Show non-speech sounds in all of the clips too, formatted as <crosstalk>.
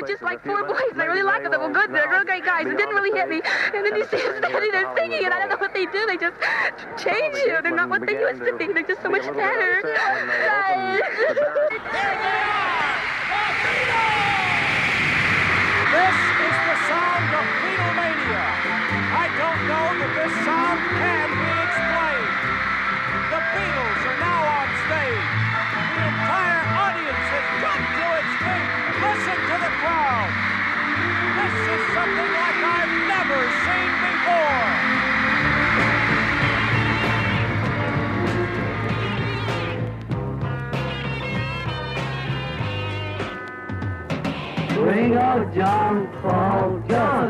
were just like four boys. I really liked them. They were good. They're real great guys. It didn't really hit me. And then you see them standing there singing, and I don't know what they do. They just change you. They're not what they used to be. They're just so much better. <laughs>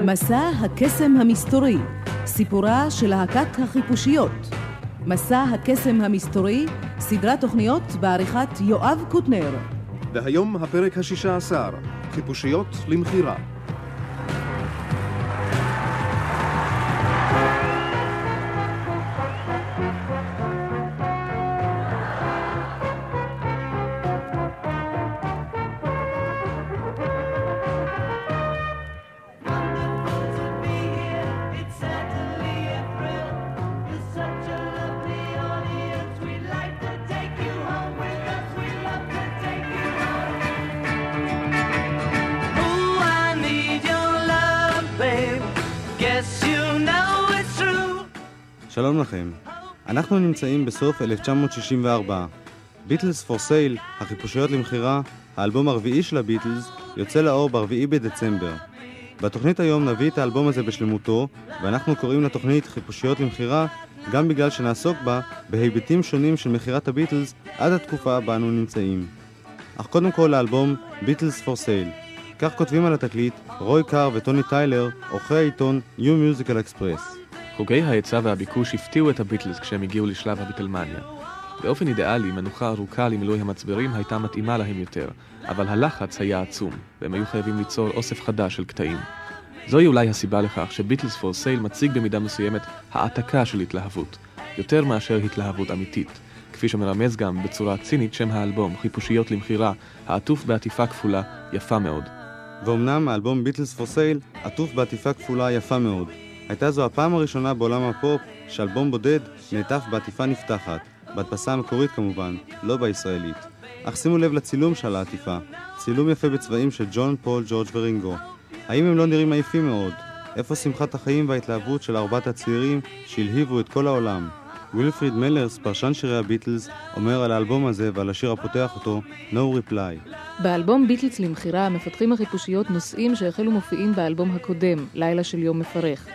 מסע הקסם המסתורי, סיפורה של להקת החיפושיות. מסע הקסם המסתורי, סדרת תוכניות בעריכת יואב קוטנר. והיום הפרק השישה עשר, חיפושיות למכירה. אנחנו נמצאים בסוף 1964. Beatles for Sale, החיפושיות למכירה, האלבום הרביעי של הביטלס, יוצא לאור ברביעי בדצמבר. בתוכנית היום נביא את האלבום הזה בשלמותו, ואנחנו קוראים לתוכנית חיפושיות למכירה, גם בגלל שנעסוק בה בהיבטים שונים של מכירת הביטלס עד התקופה בה אנו נמצאים. אך קודם כל לאלבום Beatles for Sale. כך כותבים על התקליט רוי קאר וטוני טיילר, עורכי העיתון New Musical Express. חוגי ההיצע והביקוש הפתיעו את הביטלס כשהם הגיעו לשלב הביטלמניה. באופן אידיאלי, מנוחה ארוכה למילוי המצברים הייתה מתאימה להם יותר, אבל הלחץ היה עצום, והם היו חייבים ליצור אוסף חדש של קטעים. זוהי אולי הסיבה לכך שביטלס פור סייל מציג במידה מסוימת העתקה של התלהבות, יותר מאשר התלהבות אמיתית. כפי שמרמז גם בצורה צינית שם האלבום, חיפושיות למכירה, העטוף בעטיפה כפולה, יפה מאוד. ואומנם האלבום Beatles for Sale עטוף בעטיפה כפולה יפה מאוד. הייתה זו הפעם הראשונה בעולם הפופ שאלבום בודד נעטף בעטיפה נפתחת, בהדפסה המקורית כמובן, לא בישראלית. אך שימו לב לצילום של העטיפה, צילום יפה בצבעים של ג'ון, פול, ג'ורג' ורינגו. האם הם לא נראים עייפים מאוד? איפה שמחת החיים וההתלהבות של ארבעת הצעירים שהלהיבו את כל העולם? וילפריד מלרס, פרשן שירי הביטלס, אומר על האלבום הזה ועל השיר הפותח אותו, No Reply. באלבום ביטלס למכירה מפתחים החיפושיות נושאים שהחלו מופיעים באלבום הקודם, לילה של יום מפרך.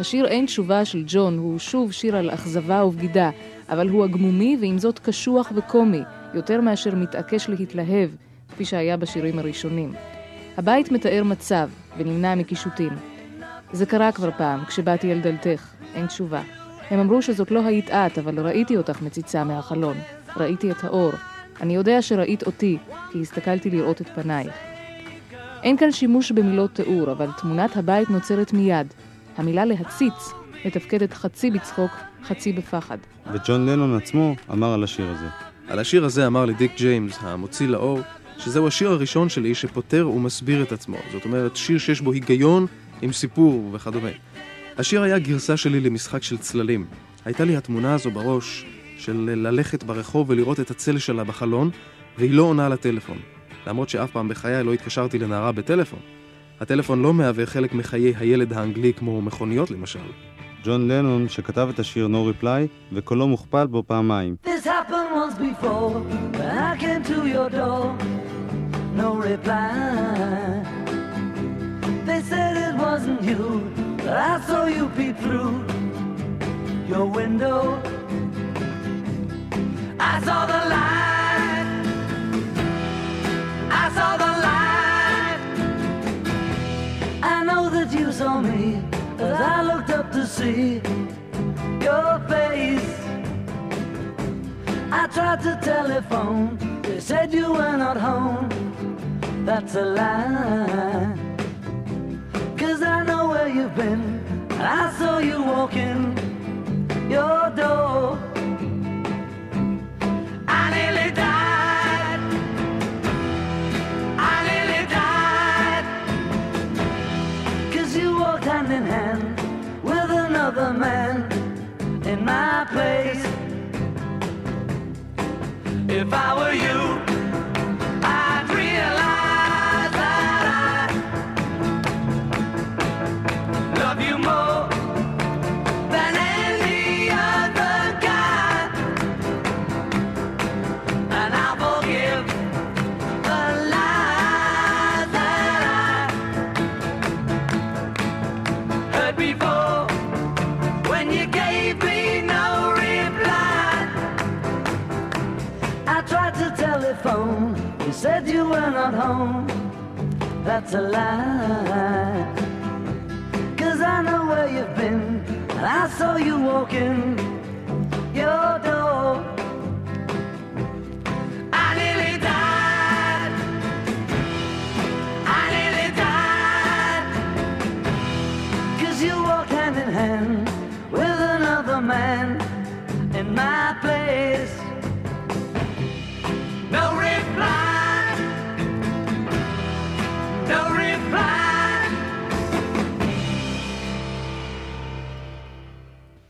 השיר אין תשובה של ג'ון הוא שוב שיר על אכזבה ובגידה, אבל הוא הגמומי ועם זאת קשוח וקומי, יותר מאשר מתעקש להתלהב, כפי שהיה בשירים הראשונים. הבית מתאר מצב ונמנע מקישוטים. זה קרה כבר פעם, כשבאתי אל דלתך, אין תשובה. הם אמרו שזאת לא היית את, אבל ראיתי אותך מציצה מהחלון. ראיתי את האור. אני יודע שראית אותי, כי הסתכלתי לראות את פנייך. אין כאן שימוש במילות תיאור, אבל תמונת הבית נוצרת מיד. המילה להציץ מתפקדת חצי בצחוק, חצי בפחד. וג'ון לנון עצמו אמר על השיר הזה. על השיר הזה אמר לי דיק ג'יימס, המוציא לאור, שזהו השיר הראשון שלי שפותר ומסביר את עצמו. זאת אומרת, שיר שיש בו היגיון עם סיפור וכדומה. השיר היה גרסה שלי למשחק של צללים. הייתה לי התמונה הזו בראש של ללכת ברחוב ולראות את הצל שלה בחלון, והיא לא עונה לטלפון. למרות שאף פעם בחיי לא התקשרתי לנערה בטלפון. הטלפון לא מהווה חלק מחיי הילד האנגלי כמו מכוניות למשל. ג'ון לנון שכתב את השיר No Reply וקולו מוכפל בו פעמיים. This happened once before when I came to your door. No reply. They said it wasn't you, but I saw you peep through your window. I saw the light. I saw the light. I know that you saw me as I looked up to see your face. I tried to telephone, they said you were not home. That's a lie. Cause I know where you've been, and I saw you walking your door. I nearly died. another man in my place. If I were you. Said you were not home. That's a lie. Cause I know where you've been. And I saw you walking your door.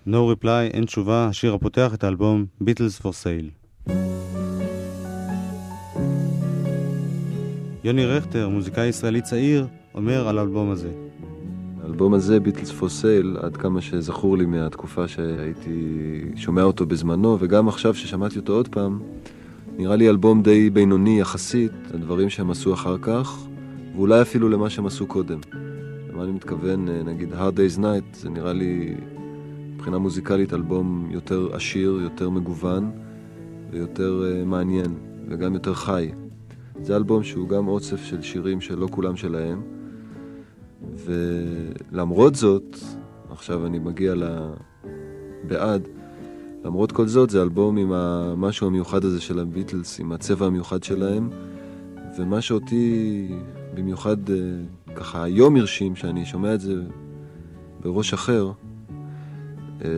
No Reply, אין תשובה, השיר הפותח את האלבום Beatles for Sale. יוני רכטר, מוזיקאי ישראלי צעיר, אומר על האלבום הזה. האלבום הזה, ביטלס פור סייל, עד כמה שזכור לי מהתקופה שהייתי שומע אותו בזמנו, וגם עכשיו ששמעתי אותו עוד פעם, נראה לי אלבום די בינוני יחסית, לדברים שהם עשו אחר כך, ואולי אפילו למה שהם עשו קודם. למה אני מתכוון, אה, נגיד Hard Day's Night, זה נראה לי מבחינה מוזיקלית אלבום יותר עשיר, יותר מגוון ויותר uh, מעניין, וגם יותר חי. זה אלבום שהוא גם אוסף של שירים שלא כולם שלהם, ולמרות זאת, עכשיו אני מגיע לבעד, למרות כל זאת זה אלבום עם המשהו המיוחד הזה של הביטלס, עם הצבע המיוחד שלהם, ומה שאותי במיוחד אה, ככה היום הרשים, שאני שומע את זה בראש אחר, אה,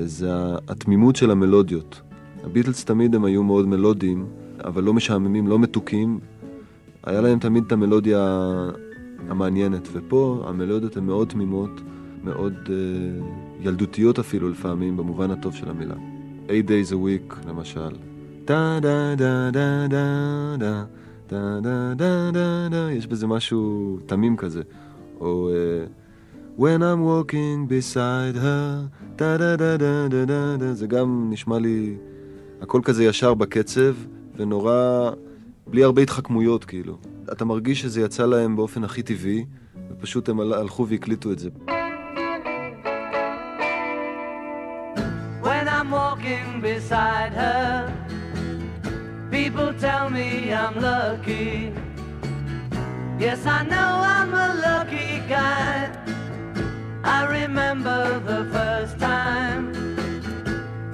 זה התמימות של המלודיות. הביטלס תמיד הם היו מאוד מלודיים, אבל לא משעממים, לא מתוקים. היה להם תמיד את המלודיה המעניינת, ופה המלודיות הן מאוד תמימות, מאוד uh, ילדותיות אפילו לפעמים, במובן הטוב של המילה. 8 days a week, למשל. דה דה דה דה דה דה דה דה דה דה יש בזה משהו תמים כזה. או אה, When I'm walking beside her, דה דה דה דה דה דה דה זה גם נשמע לי הכל כזה ישר בקצב, ונורא בלי הרבה התחכמויות כאילו. אתה מרגיש שזה יצא להם באופן הכי טבעי, ופשוט הם הלכו והקליטו את זה. Beside her, people tell me I'm lucky. Yes, I know I'm a lucky guy. I remember the first time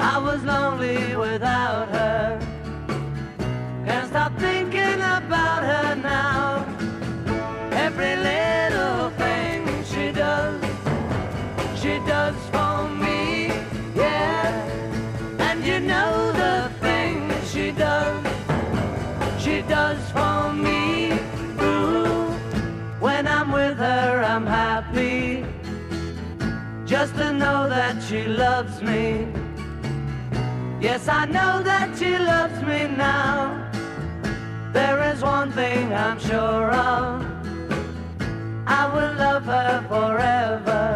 I was lonely without her. Can't stop thinking about her now. Every little thing she does, she does for me, yeah. And you know to know that she loves me. Yes, I know that she loves me now. There is one thing I'm sure of. I will love her forever.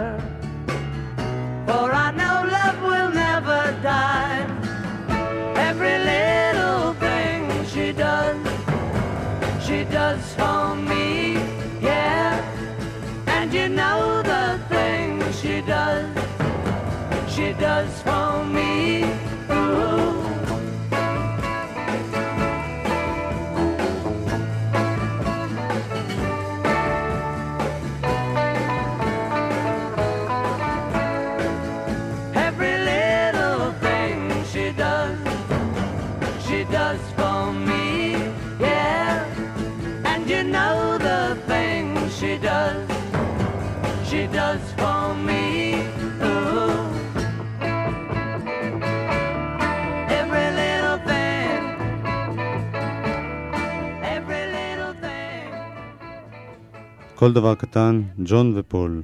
For I know love will never die. Every little thing she does, she does for me, she does, she does for me. Ooh. כל דבר קטן, ג'ון ופול.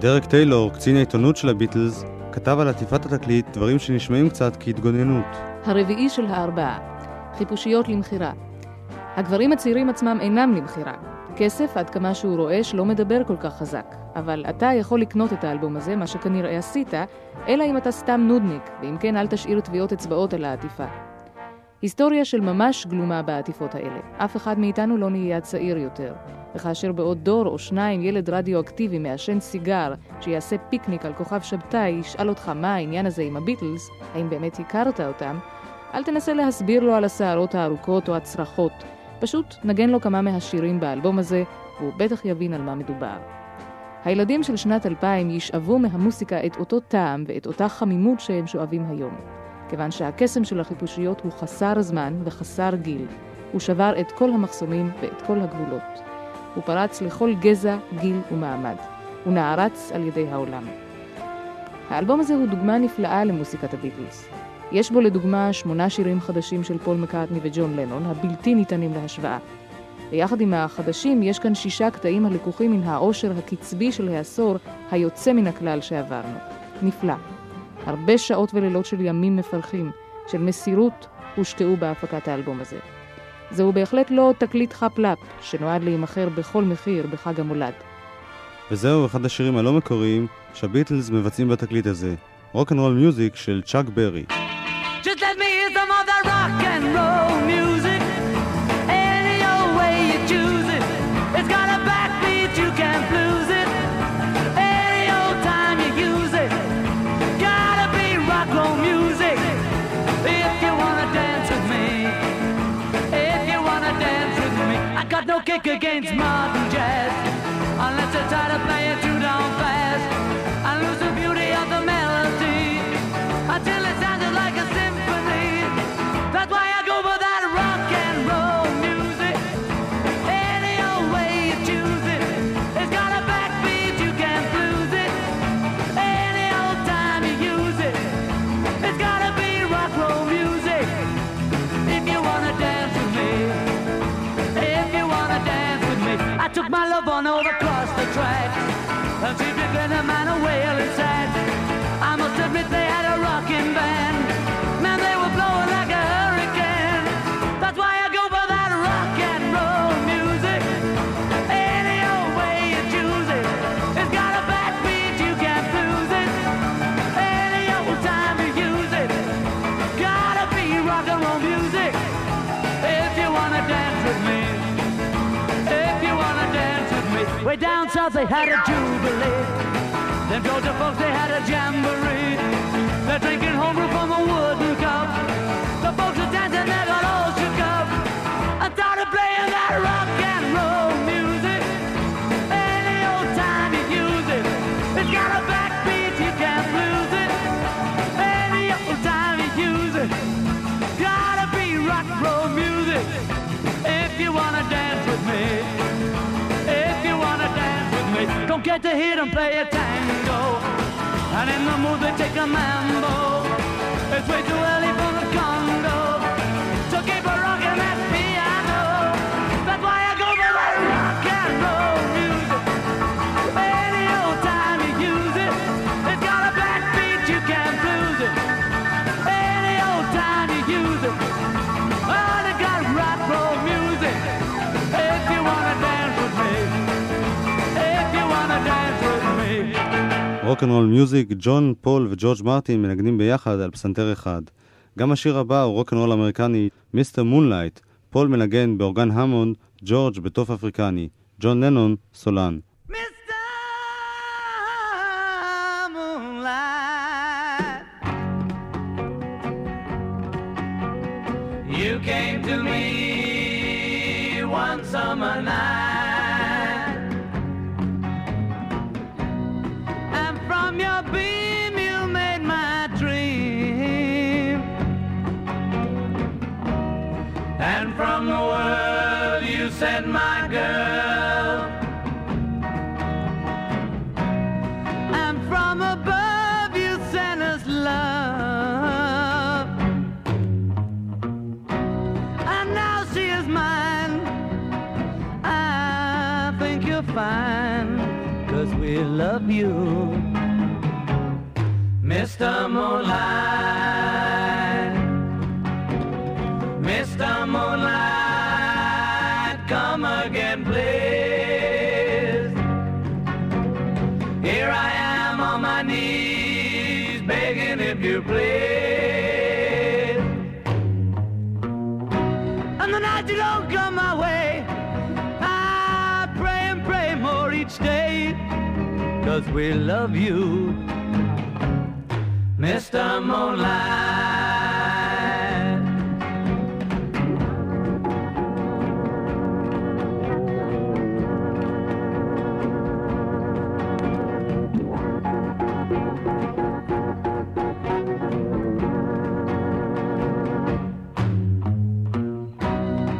דרק טיילור, קצין העיתונות של הביטלס, כתב על עטיפת התקליט דברים שנשמעים קצת כהתגוננות. הרביעי של הארבעה, חיפושיות למכירה. הגברים הצעירים עצמם אינם למכירה. כסף, עד כמה שהוא רועש, לא מדבר כל כך חזק. אבל אתה יכול לקנות את האלבום הזה, מה שכנראה עשית, אלא אם אתה סתם נודניק, ואם כן אל תשאיר טביעות אצבעות על העטיפה. היסטוריה של ממש גלומה בעטיפות האלה. אף אחד מאיתנו לא נהיה צעיר יותר. וכאשר בעוד דור או שניים ילד רדיואקטיבי מעשן סיגר, שיעשה פיקניק על כוכב שבתאי, ישאל אותך מה העניין הזה עם הביטלס, האם באמת הכרת אותם, אל תנסה להסביר לו על השערות הארוכות או הצרחות. פשוט נגן לו כמה מהשירים באלבום הזה, והוא בטח יבין על מה מדובר. הילדים של שנת 2000 ישאבו מהמוסיקה את אותו טעם ואת אותה חמימות שהם שואבים היום. כיוון שהקסם של החיפושיות הוא חסר זמן וחסר גיל. הוא שבר את כל המחסומים ואת כל הגבולות. הוא פרץ לכל גזע, גיל ומעמד. הוא נערץ על ידי העולם. האלבום הזה הוא דוגמה נפלאה למוסיקת הביטלס. יש בו לדוגמה שמונה שירים חדשים של פול מקארטני וג'ון לנון, הבלתי ניתנים להשוואה. ויחד עם החדשים יש כאן שישה קטעים הלקוחים מן העושר הקצבי של העשור היוצא מן הכלל שעברנו. נפלא. הרבה שעות ולילות של ימים מפרכים, של מסירות, הושקעו בהפקת האלבום הזה. זהו בהחלט לא תקליט חאפ-לאפ, שנועד להימכר בכל מחיר בחג המולד. וזהו אחד השירים הלא מקוריים שהביטלס מבצעים בתקליט הזה, Rock and Roll Music של צ'אק ברי. Just let me hear some of that rock kick against modern jazz. Unless you try to play it too down fast. I lose the beauty of the melody. Until it Way down south they had a jubilee. Them Georgia folks, they had a jamboree. They're drinking homebrew from a wooden. Don't get to hit and play a tango. And in the mood they take a mambo. It's way too early for the Congo. Rock and Roll Music, ג'ון, פול וג'ורג' מרטין מנגנים ביחד על פסנתר אחד. גם השיר הבא הוא רוק אנד רול אמריקני, Mr. Moonlight. פול מנגן באורגן המונד, ג'ורג' בתוף אפריקני. ג'ון לנון, סולן. Mr. Moonlight, Mr. Moonlight, come again, please. Here I am on my knees, begging if you please. And the night you don't come my way, I pray and pray more each day, cause we love you. Mr. Moonlight.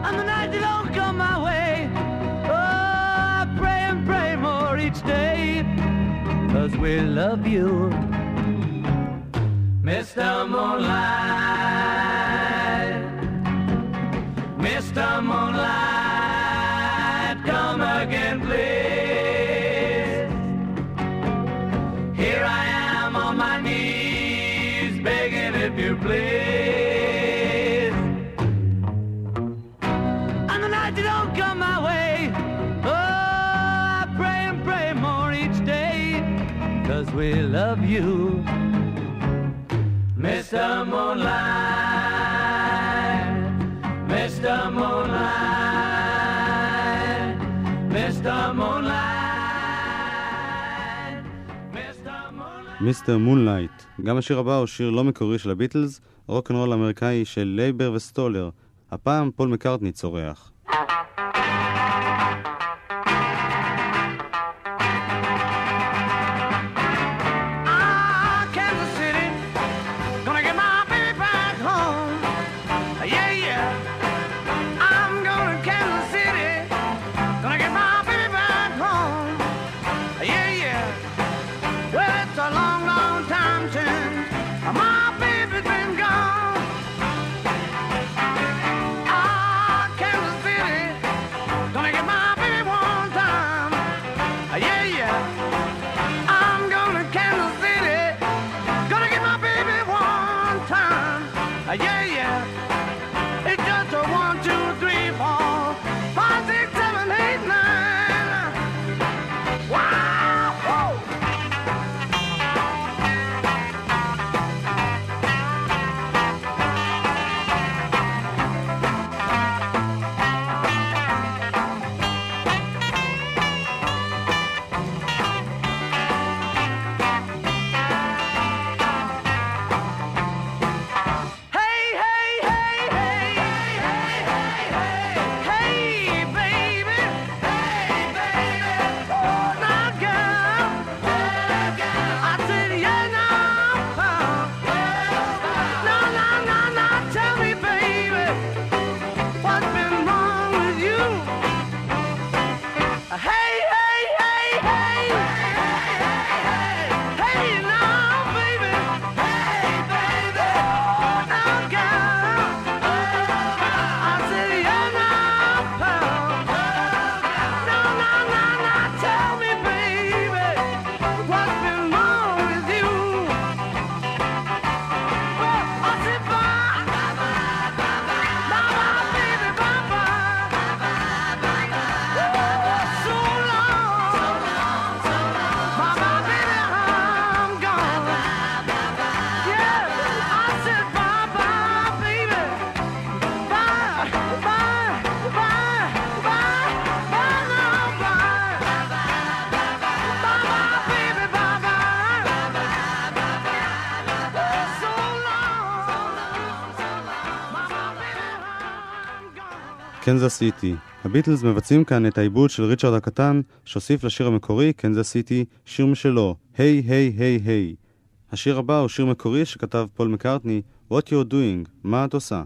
On the night you don't come my way, oh, I pray and pray more each day, cause we love you the moonlight. Mr. Moonlight, Mr. Moonlight, Mr. Moonlight. Mr. Moonlight. גם השיר הבא הוא שיר לא מקורי של הביטלס, רוקנרול אמריקאי של לייבר וסטולר. הפעם פול מקארטני צורח. קנזס סיטי. הביטלס מבצעים כאן את העיבוד של ריצ'רד הקטן, שהוסיף לשיר המקורי, קנזס סיטי, שיר משלו, היי היי היי היי. השיר הבא הוא שיר מקורי שכתב פול מקארטני, What you're doing, מה את עושה?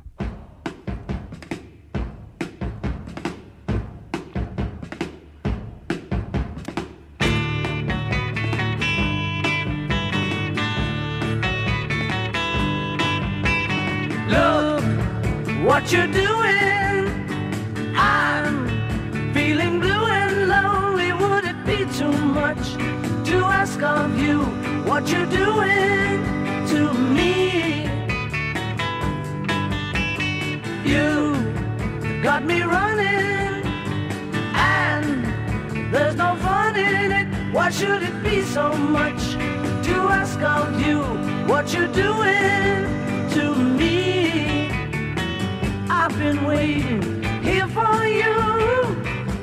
I've been waiting here for you,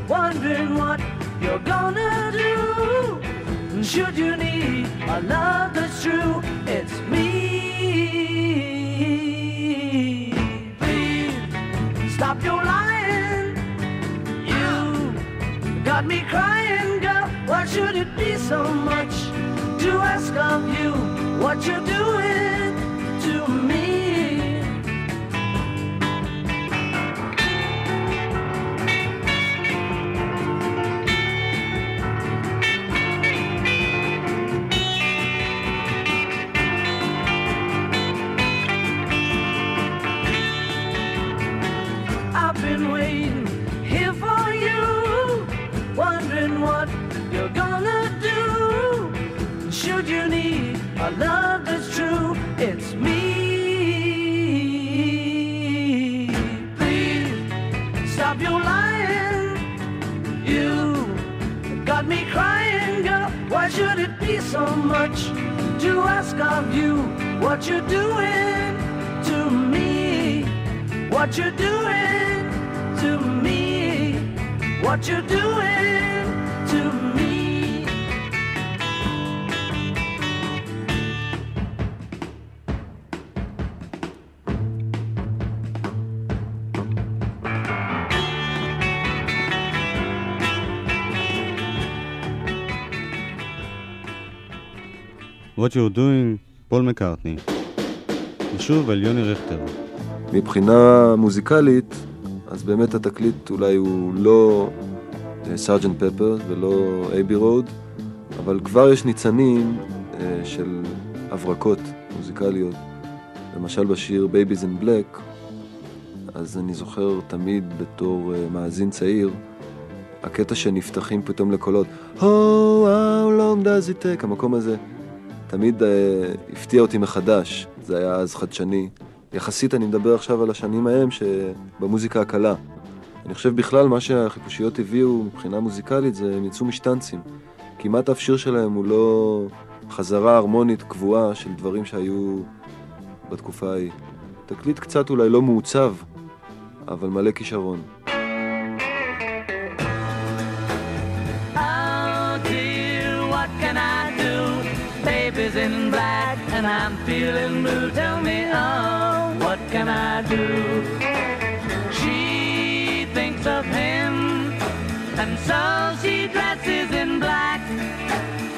wondering what you're gonna do. Should you need a love that's true, it's me. Please stop your lying. You got me crying, girl. Why should it be so much to ask of you what you're doing love that's true, it's me. Please stop your lying. You got me crying, girl. Why should it be so much to ask of you what you're doing to me? What you're doing to me? What you're doing What You're Doing, פול מקארטני. ושוב על יוני רכטר. מבחינה מוזיקלית, אז באמת התקליט אולי הוא לא Sgt. Pepper ולא Abbey Road, אבל כבר יש ניצנים אה, של הברקות מוזיקליות. למשל בשיר Baby's in Black, אז אני זוכר תמיד בתור אה, מאזין צעיר, הקטע שנפתחים פתאום לקולות, Oh, how long does it take, המקום הזה תמיד uh, הפתיע אותי מחדש, זה היה אז חדשני. יחסית אני מדבר עכשיו על השנים ההם שבמוזיקה הקלה. אני חושב בכלל מה שהחיפושיות הביאו מבחינה מוזיקלית זה הם יצאו משטנצים. כמעט אף שיר שלהם הוא לא חזרה הרמונית קבועה של דברים שהיו בתקופה ההיא. תקליט קצת אולי לא מעוצב, אבל מלא כישרון. I'm feeling blue. Tell me, oh, what can I do? She thinks of him, and so she dresses in black.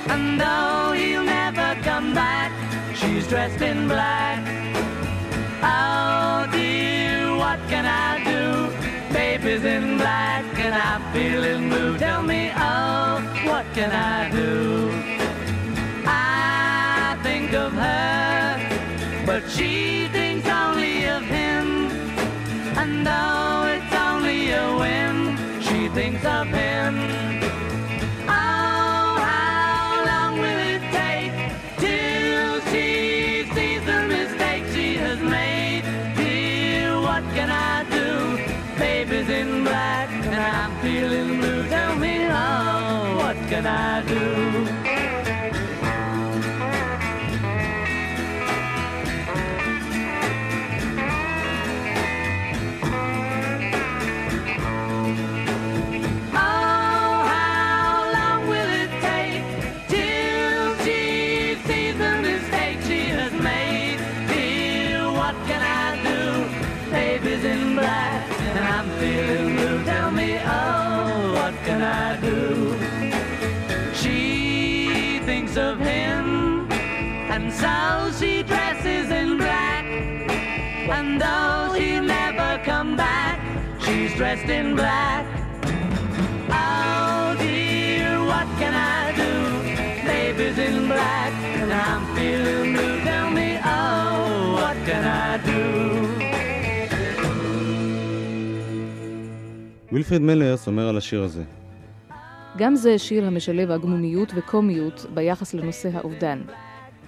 And though he'll never come back, she's dressed in black. Oh dear, what can I do? Baby's in black and I'm feeling blue. Tell me, oh, what can I do? Think of her, but she thinks only of him. And though it's only a whim, she thinks of him. Oh, how long will it take till she sees the mistake she has made? Dear, what can I do? Baby's in black and I'm feeling blue. Tell me, oh, what can I do? Dressed in black. Oh dear, what can I do? Baby's in black and I'm feeling blue. Tell me, oh, what can I do? וילפריד מלרס אומר על השיר הזה. גם זה שיר המשלב עגמומיות וקומיות ביחס לנושא האובדן.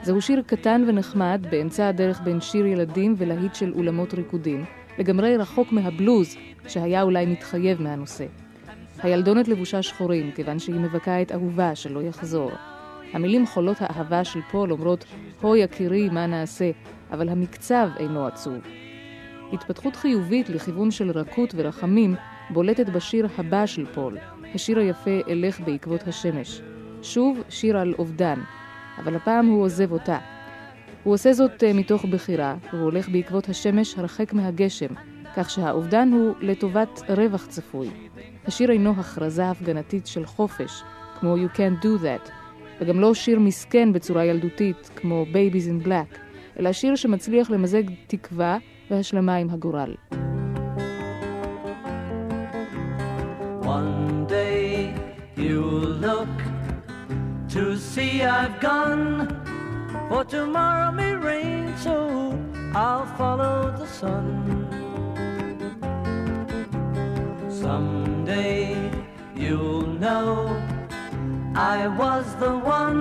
זהו שיר קטן ונחמד באמצע הדרך בין שיר ילדים ולהיט של אולמות ריקודים, לגמרי רחוק מהבלוז שהיה אולי מתחייב מהנושא. הילדונת לבושה שחורים, כיוון שהיא מבכה את אהובה שלא יחזור. המילים חולות האהבה של פול אומרות, הו יקירי, מה נעשה, אבל המקצב אינו עצוב. התפתחות חיובית לכיוון של רכות ורחמים בולטת בשיר הבא של פול, השיר היפה "אלך בעקבות השמש". שוב שיר על אובדן, אבל הפעם הוא עוזב אותה. הוא עושה זאת אה, מתוך בחירה, והוא הולך בעקבות השמש הרחק מהגשם, כך שהאובדן הוא לטובת רווח צפוי. השיר אינו הכרזה הפגנתית של חופש, כמו You Can't Do That, וגם לא שיר מסכן בצורה ילדותית, כמו Babies in Black, אלא שיר שמצליח למזג תקווה והשלמה עם הגורל. One day you'll look to see I've gone, for tomorrow may rain, so I'll follow the sun. Know I was the one,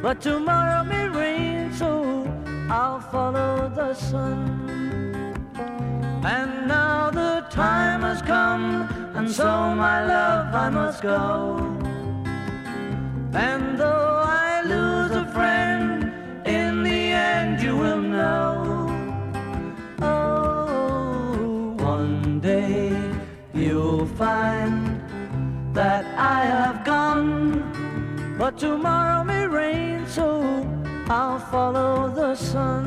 but tomorrow may rain, so I'll follow the sun. And now the time has come, and so my love I must go. And though I have gone, but tomorrow may rain, so I'll follow the sun.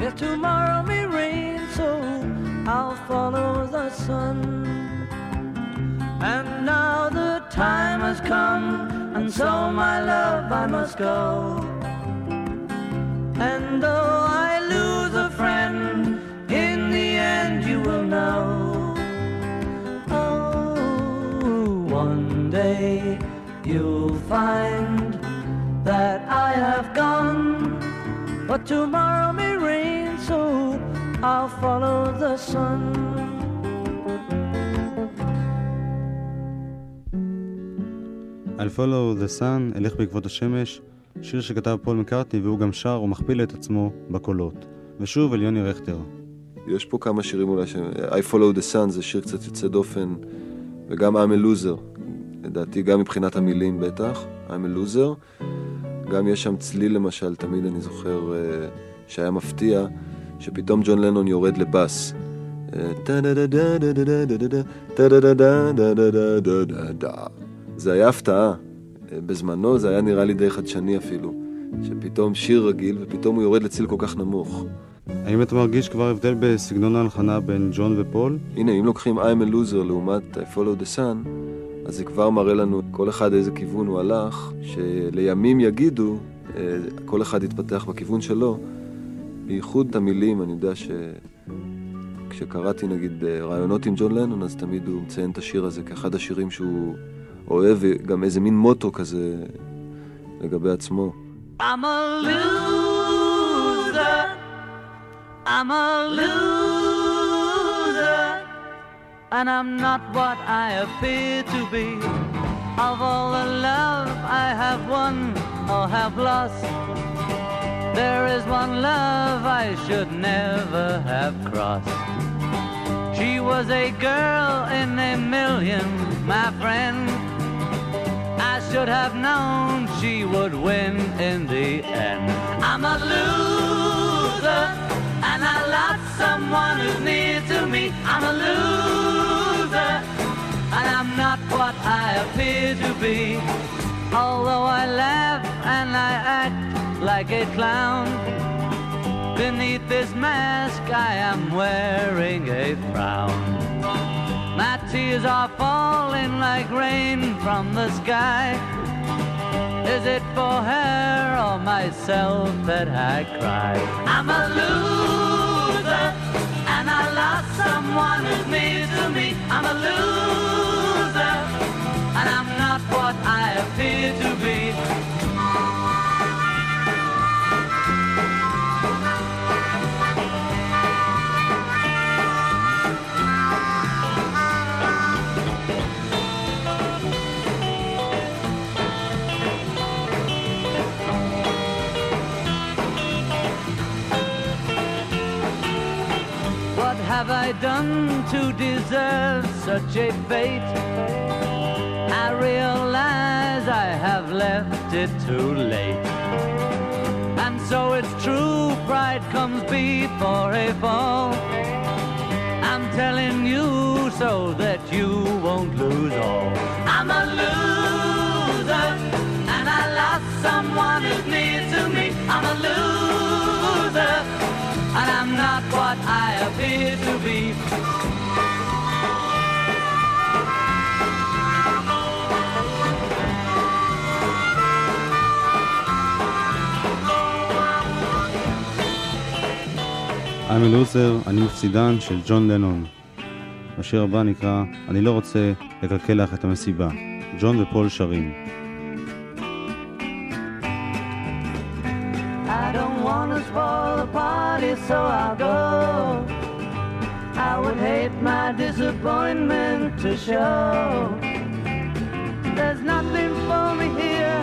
If tomorrow may rain, so I'll follow the sun. And now the time has come, and so my love I must go. And though I lose a friend, in the end you will know. Oh, one day you'll find that I have gone, but tomorrow may rain, so I'll follow the sun. I'll follow the sun, אלך בעקבות השמש, שיר שכתב פול מקארטני והוא גם שר ומכפיל את עצמו בקולות. ושוב אל יוני רכטר. יש פה כמה שירים אולי ש... I follow the sun זה שיר קצת יוצא דופן, וגם I'm a loser, לדעתי גם מבחינת המילים בטח, I'm a loser. גם יש שם צליל למשל, תמיד אני זוכר אה, שהיה מפתיע, שפתאום ג'ון לנון יורד לבאס. זה היה הפתעה. בזמנו זה היה נראה לי די חדשני אפילו, שפתאום שיר רגיל ופתאום הוא יורד לציל כל כך נמוך. האם אתה מרגיש כבר הבדל בסגנון ההלחנה בין ג'ון ופול? הנה, אם לוקחים I'm a loser לעומת I follow the sun, אז זה כבר מראה לנו כל אחד איזה כיוון הוא הלך, שלימים יגידו, אה, כל אחד יתפתח בכיוון שלו. בייחוד המילים, אני יודע שכשקראתי נגיד אה, רעיונות עם ג'ון לנון, אז תמיד הוא מציין את השיר הזה כאחד השירים שהוא אוהב, וגם איזה מין מוטו כזה לגבי עצמו. I'm a loser. I'm a loser. And I'm not what I appear to be. Of all the love I have won or have lost, there is one love I should never have crossed. She was a girl in a million, my friend. I should have known she would win in the end. I'm a loser, and I lost someone who's near to me. I'm a loser, and I'm not what I appear to be. Although I laugh and I act like a clown, beneath this mask I am wearing a frown. My tears are falling like rain from the sky. Is it for her or myself that I cry? I'm a loser, and I lost someone who's near to me. I'm a loser, and I'm not what I appear to be. Have I done to deserve such a fate? I realize I have left it too late. And so it's true, pride comes before a fall. I'm telling you so that you won't lose all. I'm a loser, and I lost someone who's near to me. I'm a loser, and I'm not what I appear to be. I'm a loser, אני מפסידן של ג'ון לנון. השיר הבא נקרא "אני לא רוצה לקלקל לך את המסיבה". ג'ון ופול שרים. So I'll go. I would hate my disappointment to show. There's nothing for me here,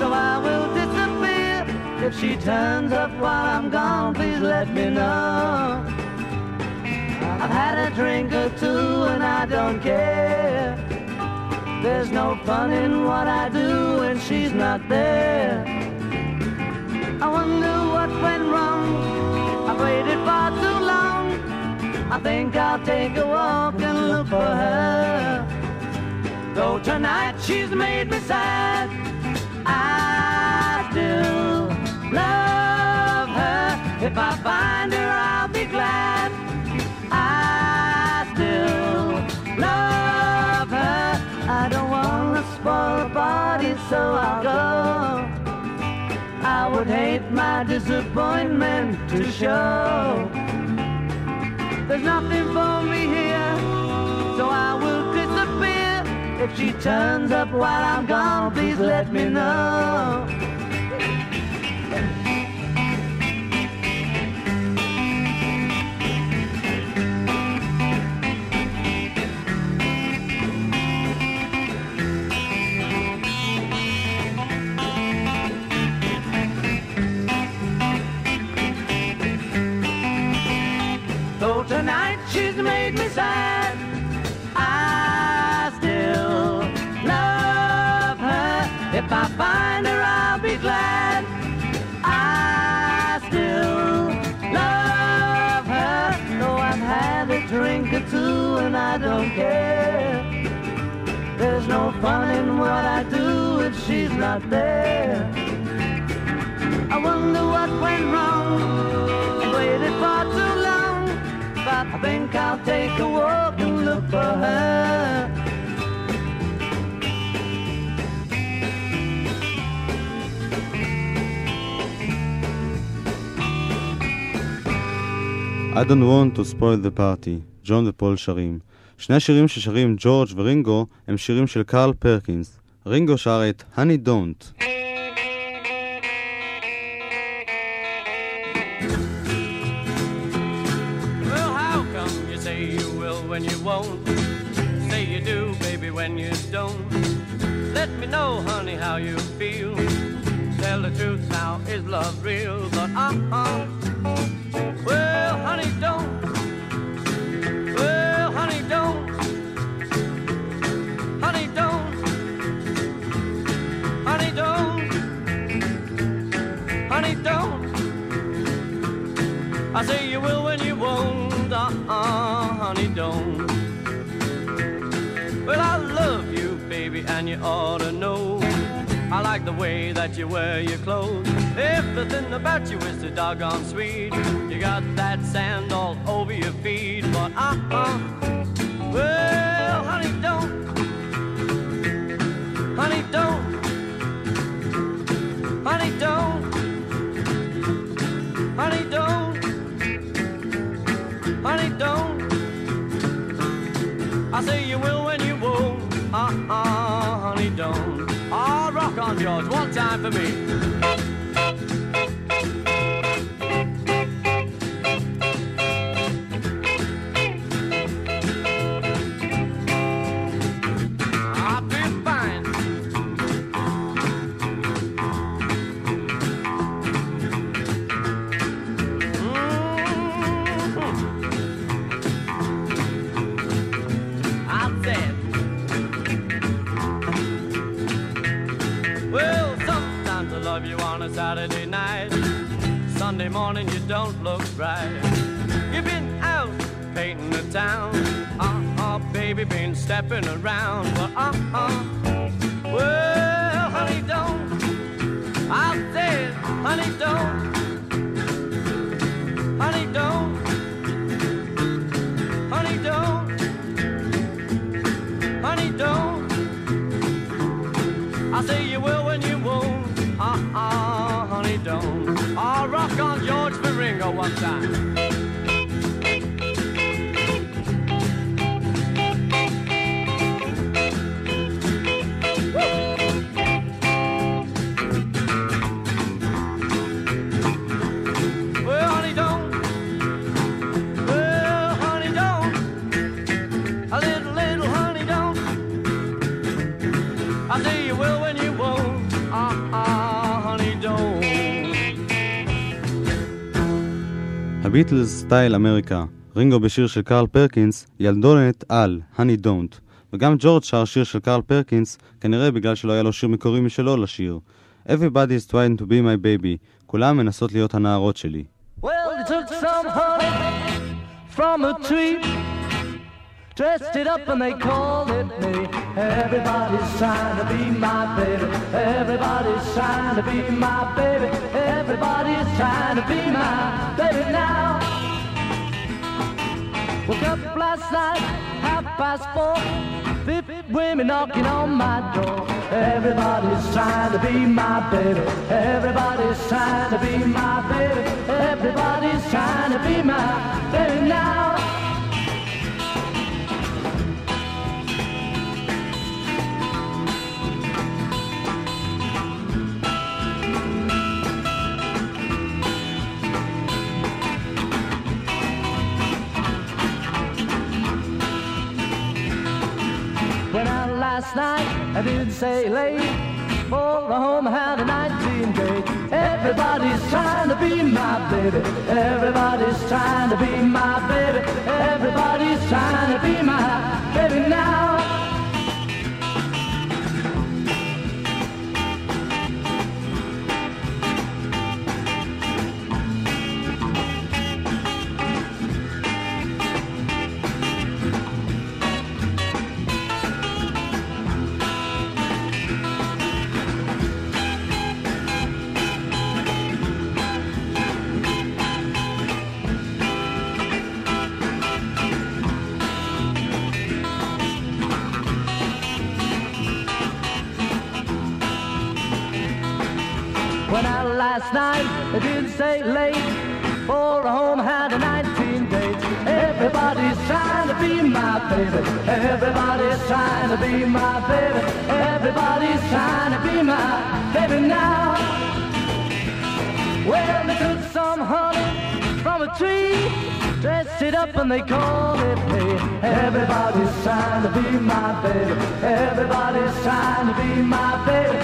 so I will disappear. If she turns up while I'm gone, please let me know. I've had a drink or two and I don't care. There's no fun in what I do when she's not there. I wonder what went wrong. Waited far too long. I think I'll take a walk and look for her. Though tonight she's made me sad, I still love her. If I find her, I'll be glad. I still love her. I don't wanna spoil the party, so I'll go. Would hate my disappointment to show. There's nothing for me here, so I will disappear. If she turns up while I'm gone, please let me know. She's made me sad, I still love her. If I find her, I'll be glad. I still love her. Though I've had a drink or two and I don't care. There's no fun in what I do if she's not there. I wonder what went wrong. I waited far too I think I'll take a walk and look for her. I don't want to spoil the party, ג'ון ופול שרים. שני השירים ששרים ג'ורג' ורינגו הם שירים של קארל פרקינס. רינגו שר את Honey Don't. I say you will when you won't, uh-uh, honey, don't. Well, I love you, baby, and you ought to know. I like the way that you wear your clothes. Everything about you is so doggone sweet. You got that sand all over your feet, but uh-uh. Well, honey, don't. Honey, don't. Honey, don't. Honey, don't. Honey, don't. I say you will when you won't. Uh-uh, honey, don't. Ah, rock on, George, one time for me. Saturday night. Sunday morning you don't look right. You've been out painting the town. Uh-uh, baby, been stepping around. Well, uh-uh. Well, honey, don't. I said, honey, don't. Bingo one time. הביטלס סטייל אמריקה, רינגו בשיר של קרל פרקינס, ילדונת על, Honey Don't, וגם ג'ורג' שר שיר של קרל פרקינס, כנראה בגלל שלא היה לו שיר מקורי משלו לשיר. Everybody is trying to be my baby, כולם מנסות להיות הנערות שלי. Well, took some honey from a tree, dressed it up and they called it me. Everybody's trying to be my baby. Everybody's trying to be my baby. Everybody's trying to be my baby now. Woke up last night, half past four. Fifty women knocking on my door. Everybody's trying to be my baby. Everybody's trying to be my baby. Last night, I didn't say late. Oh, For the home had a 19 date. Everybody's trying to be my baby. Everybody's trying to be my baby. Everybody's trying to be my baby now. Last night, I didn't say late. For a home had a 19 dates. Everybody's trying to be my baby. Everybody's trying to be my baby. Everybody's trying to be my baby now. Well, they took some honey from a tree, dressed it up and they called it me. Everybody's trying to be my baby. Everybody's trying to be my baby.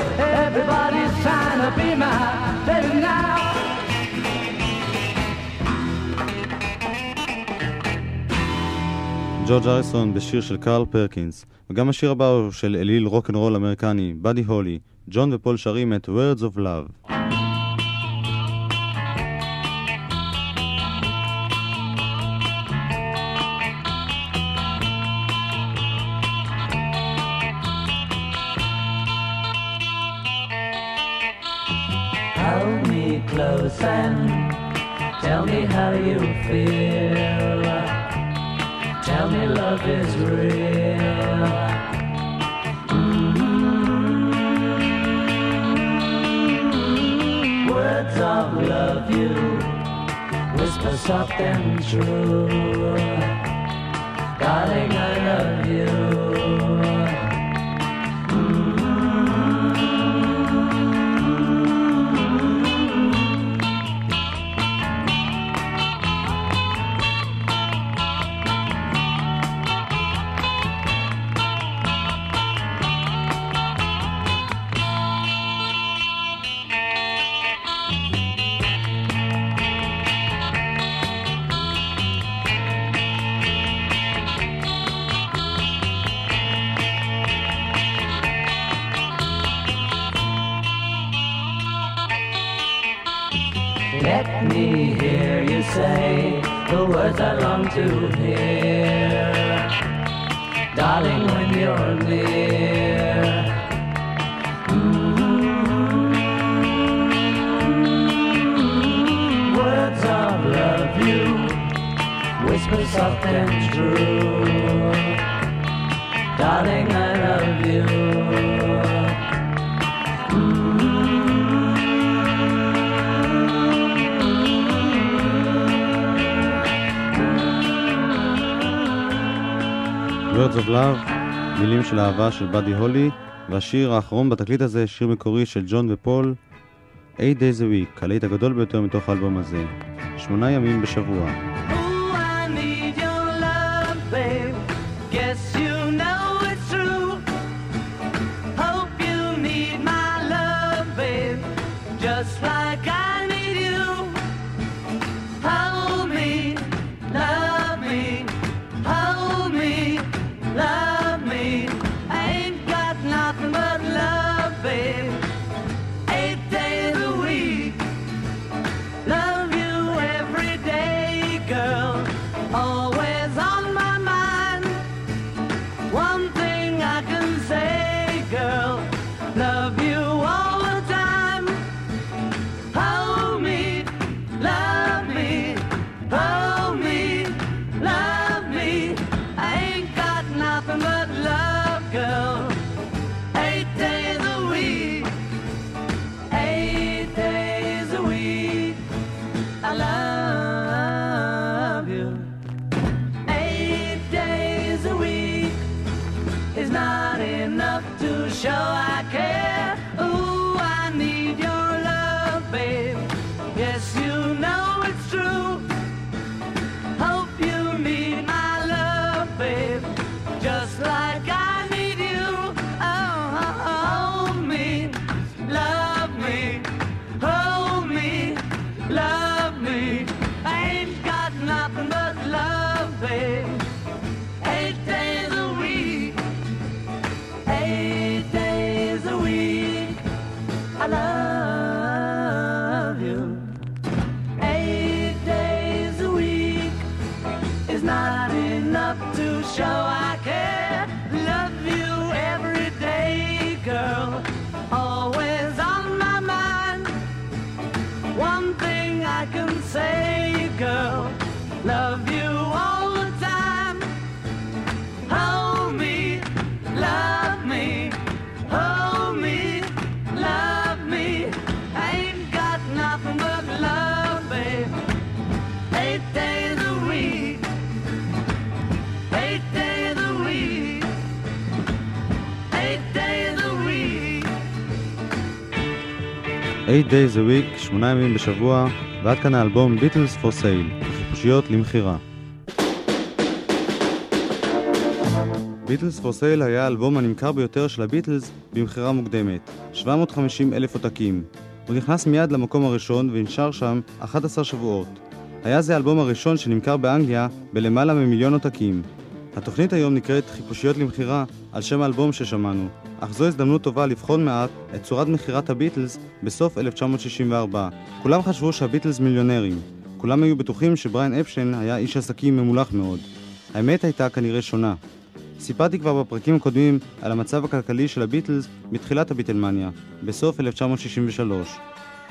Everybody's trying to be my baby now. ג'ורג' אריסון בשיר של קרל פרקינס, וגם השיר הבא הוא של אליל רוקנרול אמריקני, באדי הולי, ג'ון ופול שרים את Words of Love. Close tell me how you feel. Tell me love is real. Mm. Words of love you whisper soft and true. Darling, I love you. Say the words I long to hear. Darling, when you're near. Mm, Words of love you whisper soft and true. Darling, I Words of Love, מילים של אהבה של באדי הולי, והשיר האחרון בתקליט הזה, שיר מקורי של ג'ון ופול, 8 Days a Week, הלהיט הגדול ביותר מתוך האלבום הזה. שמונה ימים בשבוע. 8 Days a Week, שמונה ימים בשבוע, ועד כאן האלבום Beatles for Sale, חיפושיות למכירה. ביטלס for Sale היה האלבום הנמכר ביותר של הביטלס במכירה מוקדמת, 750 אלף עותקים. הוא נכנס מיד למקום הראשון ונשאר שם 11 שבועות. היה זה האלבום הראשון שנמכר באנגליה בלמעלה ממיליון עותקים. התוכנית היום נקראת חיפושיות למכירה על שם האלבום ששמענו, אך זו הזדמנות טובה לבחון מעט את צורת מכירת הביטלס בסוף 1964. כולם חשבו שהביטלס מיליונרים. כולם היו בטוחים שבריין אפשטיין היה איש עסקים ממולח מאוד. האמת הייתה כנראה שונה. סיפרתי כבר בפרקים הקודמים על המצב הכלכלי של הביטלס בתחילת הביטלמניה, בסוף 1963.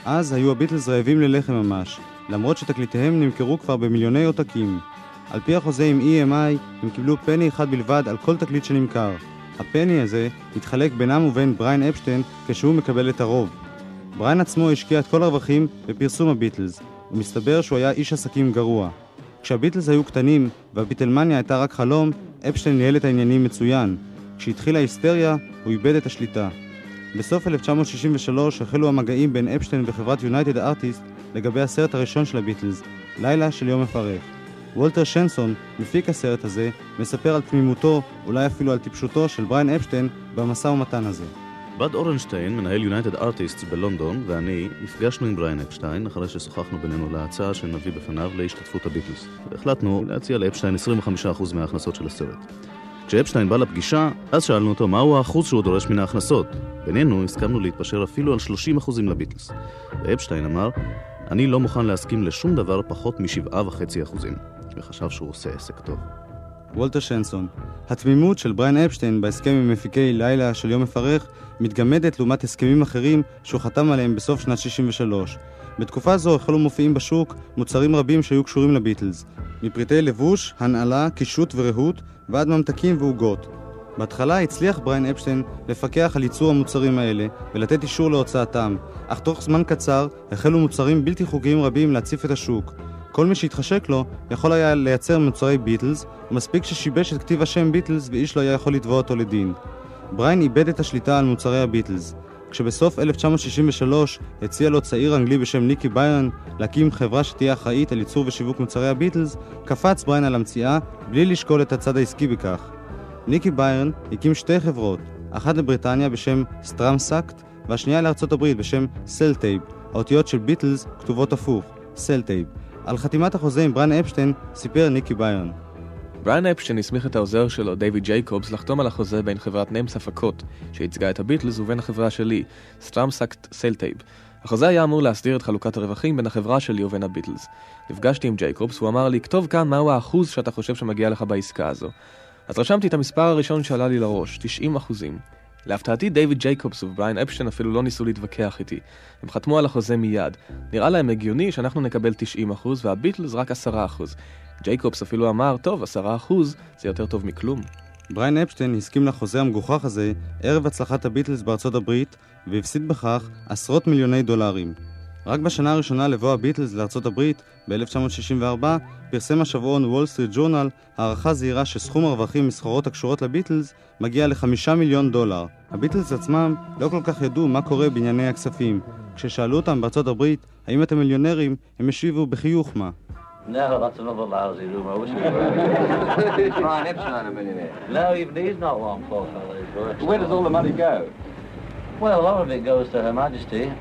אז היו הביטלס רעבים ללחם ממש, למרות שתקליטיהם נמכרו כבר במיליוני עותקים. על פי החוזה עם EMI, הם קיבלו פני אחד בלבד על כל תקליט שנמכר. הפני הזה התחלק בינם ובין בריין אפשטיין כשהוא מקבל את הרוב. בריין עצמו השקיע את כל הרווחים בפרסום הביטלס, ומסתבר שהוא היה איש עסקים גרוע. כשהביטלס היו קטנים והביטלמניה הייתה רק חלום, אפשטיין ניהל את העניינים מצוין. כשהתחילה ההיסטריה, הוא איבד את השליטה. בסוף 1963 החלו המגעים בין אפשטיין וחברת יונייטד ארטיסט לגבי הסרט הראשון של הביטלס, לילה של יום מפרך. וולטר שנסון, מפיק הסרט הזה, מספר על תמימותו, אולי אפילו על טיפשותו של בריין אפשטיין במשא ומתן הזה. בד אורנשטיין, מנהל יונייטד ארטיסטס בלונדון, ואני נפגשנו עם בריין אפשטיין אחרי ששוחחנו בינינו להצעה שנביא בפניו להשתתפות הביטלס. והחלטנו להציע לאפשטיין 25% מההכנסות של הסרט. כשאפשטיין בא לפגישה, אז שאלנו אותו מהו האחוז שהוא דורש מן ההכנסות. בינינו הסכמנו להתפשר אפילו על 30% לביטלס. ואפשטיין אמר, אני לא מוכן להסכים לשום דבר פחות מ-7.5%, וחשב שהוא עושה עסק טוב. וולטר שנסון. התמימות של בריין אפשטיין בהסכם עם מפיקי לילה של יום מפרך מתגמדת לעומת הסכמים אחרים שהוא חתם עליהם בסוף שנת 63. בתקופה זו החלו מופיעים בשוק מוצרים רבים שהיו קשורים לביטלס, מפריטי לבוש, הנעלה, קישוט ורהוט, ועד ממתקים ועוגות. בהתחלה הצליח בריין אפשטיין לפקח על ייצור המוצרים האלה ולתת אישור להוצאתם, אך תוך זמן קצר החלו מוצרים בלתי חוקיים רבים להציף את השוק. כל מי שהתחשק לו יכול היה לייצר מוצרי ביטלס, ומספיק ששיבש את כתיב השם ביטלס ואיש לא היה יכול לתבוע אותו לדין. בריין איבד את השליטה על מוצרי הביטלס. כשבסוף 1963 הציע לו צעיר אנגלי בשם ניקי ביירן להקים חברה שתהיה אחראית על ייצור ושיווק מוצרי הביטלס, קפץ בריין על המציאה בלי לשקול את הצד העסקי בכך. ניקי ביירן הקים שתי חברות, אחת לבריטניה בשם סטראמסקט והשנייה לארצות הברית בשם סלטייב, האותיות של ביטלס כתובות הפוך, סלטייב. על חתימת החוזה עם בריין אפשטיין סיפר ניקי ביירן. בריין אפשטיין הסמיך את העוזר שלו, דייוויד ג'ייקובס, לחתום על החוזה בין חברת נאמס הפקות, שייצגה את הביטלס, ובין החברה שלי, סטראמסקט סלטייב. החוזה היה אמור להסדיר את חלוקת הרווחים בין החברה שלי ובין הביטלס. נפגשתי עם ג'ייקובס, והוא אמר לי, כתוב כאן מהו האחוז שאתה חושב שמגיע לך בעסקה הזו. אז רשמתי את המספר הראשון שעלה לי לראש, 90 אחוזים. להפתעתי דייוויד ג'ייקובס ובריין אפשטיין אפילו לא ניסו להתווכח איתי. הם חתמו על החוזה מיד. נראה להם הגיוני שאנחנו נקבל 90% והביטלס רק 10%. ג'ייקובס אפילו אמר, טוב, 10% זה יותר טוב מכלום. בריין אפשטיין הסכים לחוזה המגוחך הזה ערב הצלחת הביטלס בארצות הברית, והפסיד בכך עשרות מיליוני דולרים. רק בשנה הראשונה לבוא הביטלס לארצות הברית, ב-1964, פרסם השבועון וול סטריט ג'ורנל הערכה זהירה שסכום הרווחים מסחורות הקשורות לביטלס מגיע לחמישה מיליון דולר. הביטלס עצמם לא כל כך ידעו מה קורה בענייני הכספים. כששאלו אותם בארצות הברית האם אתם מיליונרים, הם השיבו בחיוך מה. No, that's another lousy rumor. I <laughs> wish it were. Brian not a millionaire. no, even he's not one, poor fellow. Where does all the money go? Well, a lot of it goes to Her Majesty. <laughs>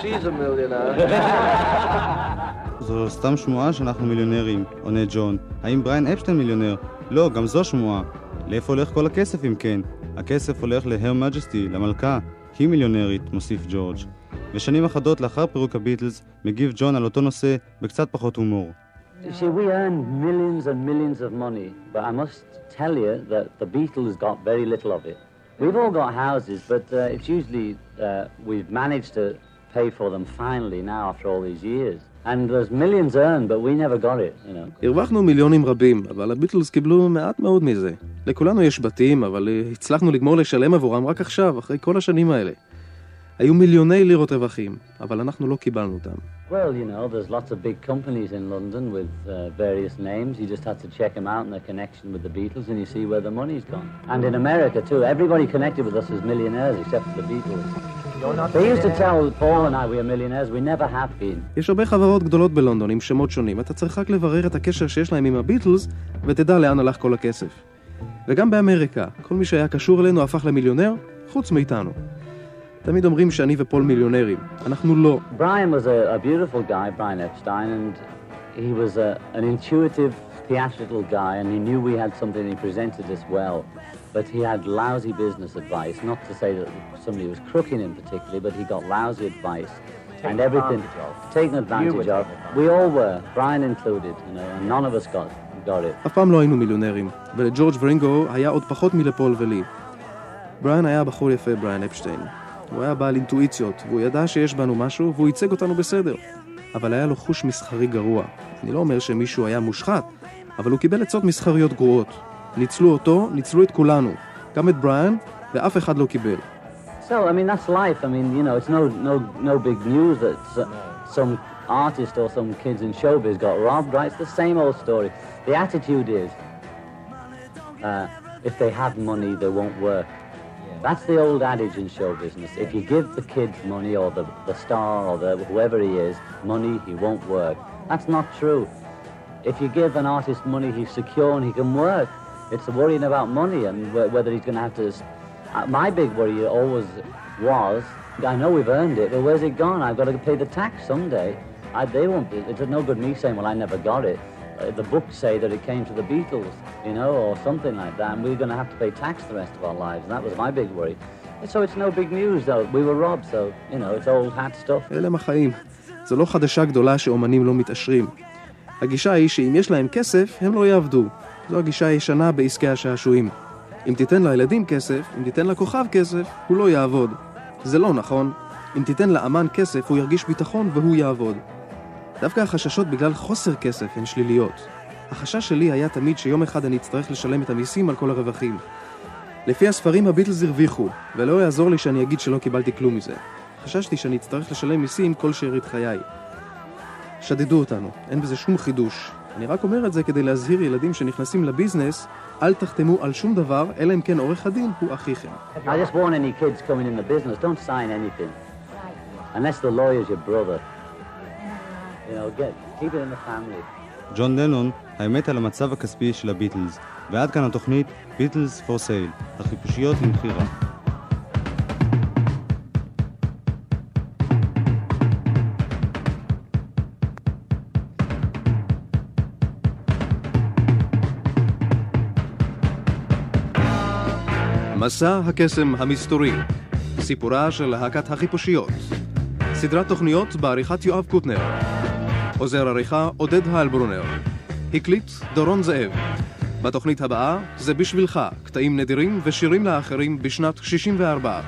She's a millionaire. <laughs> זו סתם שמועה שאנחנו מיליונרים, עונה ג'ון. האם בריין אפשטיין מיליונר? לא, גם זו שמועה. לאיפה הולך כל הכסף אם כן? הכסף הולך להר מג'סטי, למלכה. היא מיליונרית, מוסיף ג'ורג'. ושנים אחדות לאחר פירוק הביטלס, מגיב ג'ון על אותו נושא בקצת פחות הומור. You see, we earn millions and millions of money, but I must tell you that the Beatles got very little of it. We've all got houses, but uh, it's usually uh, we've managed to pay for them finally now after all these years. And there's millions earned, but we never got it, you know. הרווחנו מיליונים רבים, אבל הביטלס קיבלו מעט מאוד מזה. לכולנו יש בתים, אבל אה, הצלחנו לגמור לשלם עבורם רק עכשיו, אחרי כל השנים האלה. היו מיליוני לירות רווחים, אבל אנחנו לא קיבלנו אותם. Well, you know, there's lots of big companies in London with uh, various names. You just have to check them out and their connection with the Beatles, and you see where the money's gone. And in America too, everybody connected with us is millionaires except for the Beatles. They used to tell Paul and I we are millionaires. We never have been. יש הרבה חברות גדולות בלונדון עם שמות שונים, אתה צריך רק לברר את הקשר שיש להם עם הביטלס, ותדע לאן הלך כל הכסף. וגם באמריקה, כל מי שהיה קשור אלינו הפך למיליונר, חוץ מאיתנו. תמיד אומרים שאני ופול מיליונרים, אנחנו לא. Brian was a, a beautiful guy, Brian Epstein, and he was a, an intuitive, theatrical guy, and he knew we had something. He presented us well, but he had lousy business advice. Not to say that somebody was crooking him particularly, but he got lousy advice. and everything taken advantage of. We all were, Brian included, you know, and none of us got, got it. אף פעם לא היינו מיליונרים, ולג'ורג' ורינגו היה עוד פחות מלפול ולי. בריאן היה בחור יפה, בריאן אפשטיין. הוא היה בעל אינטואיציות, והוא ידע שיש בנו משהו, והוא ייצג אותנו בסדר. אבל היה לו חוש מסחרי גרוע. אני לא אומר שמישהו היה מושחת, אבל הוא קיבל עצות מסחריות גרועות. ניצלו אותו, ניצלו את כולנו. גם את בריאן, ואף אחד לא קיבל. So, I mean, that's life. I mean, you know, it's no, no, no big news that some artist or some kids in showbiz got robbed, right? The same old story. The attitude is, uh, if they have money, they won't work. That's the old adage in show business. If you give the kids money or the, the star or the, whoever he is money, he won't work. That's not true. If you give an artist money, he's secure and he can work. It's the worrying about money and wh- whether he's going to have to. Uh, my big worry always was, I know we've earned it, but where's it gone? I've got to pay the tax someday. I, they won't. It's no good me saying, well, I never got it. Uh, the books say that it came to the Beatles, you know, or something like that, and we are going to have to pay tax the rest of our lives. And that was my big worry. So it's no big news, though. We were robbed, so, you know, it's old hat stuff. אלה הם החיים. זו לא חדשה גדולה שאומנים לא מתעשרים. הגישה היא שאם יש להם כסף, הם לא יעבדו. זו הגישה הישנה בעסקי השעשועים. אם תיתן לילדים כסף, אם תיתן לכוכב כסף, הוא לא יעבוד. זה לא נכון. אם תיתן לאמן כסף, הוא ירגיש ביטחון והוא יעבוד. דווקא החששות בגלל חוסר כסף הן שליליות. החשש שלי היה תמיד שיום אחד אני אצטרך לשלם את המיסים על כל הרווחים. לפי הספרים הביטלס הרוויחו, ולא יעזור לי שאני אגיד שלא קיבלתי כלום מזה. חששתי שאני אצטרך לשלם מיסים כל שארית חיי. שדדו אותנו, אין בזה שום חידוש. אני רק אומר את זה כדי להזהיר ילדים שנכנסים לביזנס, אל תחתמו על שום דבר, אלא אם כן עורך הדין הוא אחיכם. I just warn any kids coming in the business, don't sign anything. Unless the lawyer's your brother. ג'ון לנון, האמת על המצב הכספי של הביטלס. ועד כאן התוכנית ביטלס פור סייל, החיפושיות למכירה. מסע הקסם המסתורי, סיפורה של להקת החיפושיות. סדרת תוכניות בעריכת יואב קוטנר. עוזר עריכה עודד הלברונר. הקליט דורון זאב. בתוכנית הבאה זה בשבילך, קטעים נדירים ושירים לאחרים בשנת 64.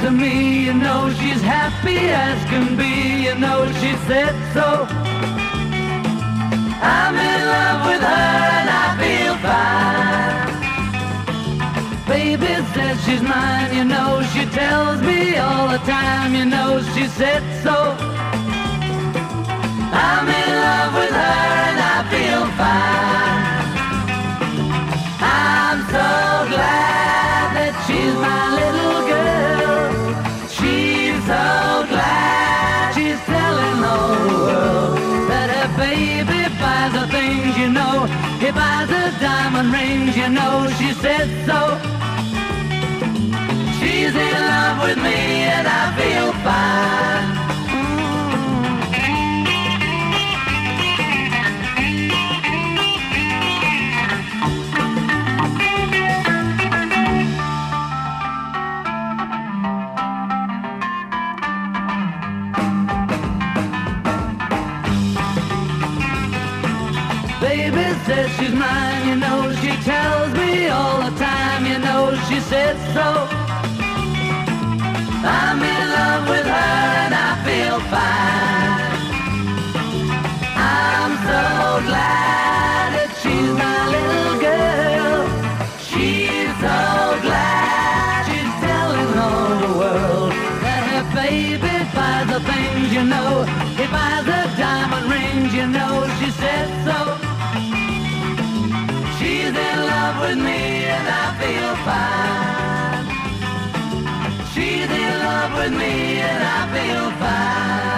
To me, you know she's happy as can be, you know she said so. I'm in love with her and I feel fine. Baby says she's mine, you know she tells me all the time, you know she said so. I'm in love with her and I feel fine. Diamond rings, you know. She said so. She's in love with me and I feel fine. Said so. I'm in love with her fine. She's in love with me and I feel fine.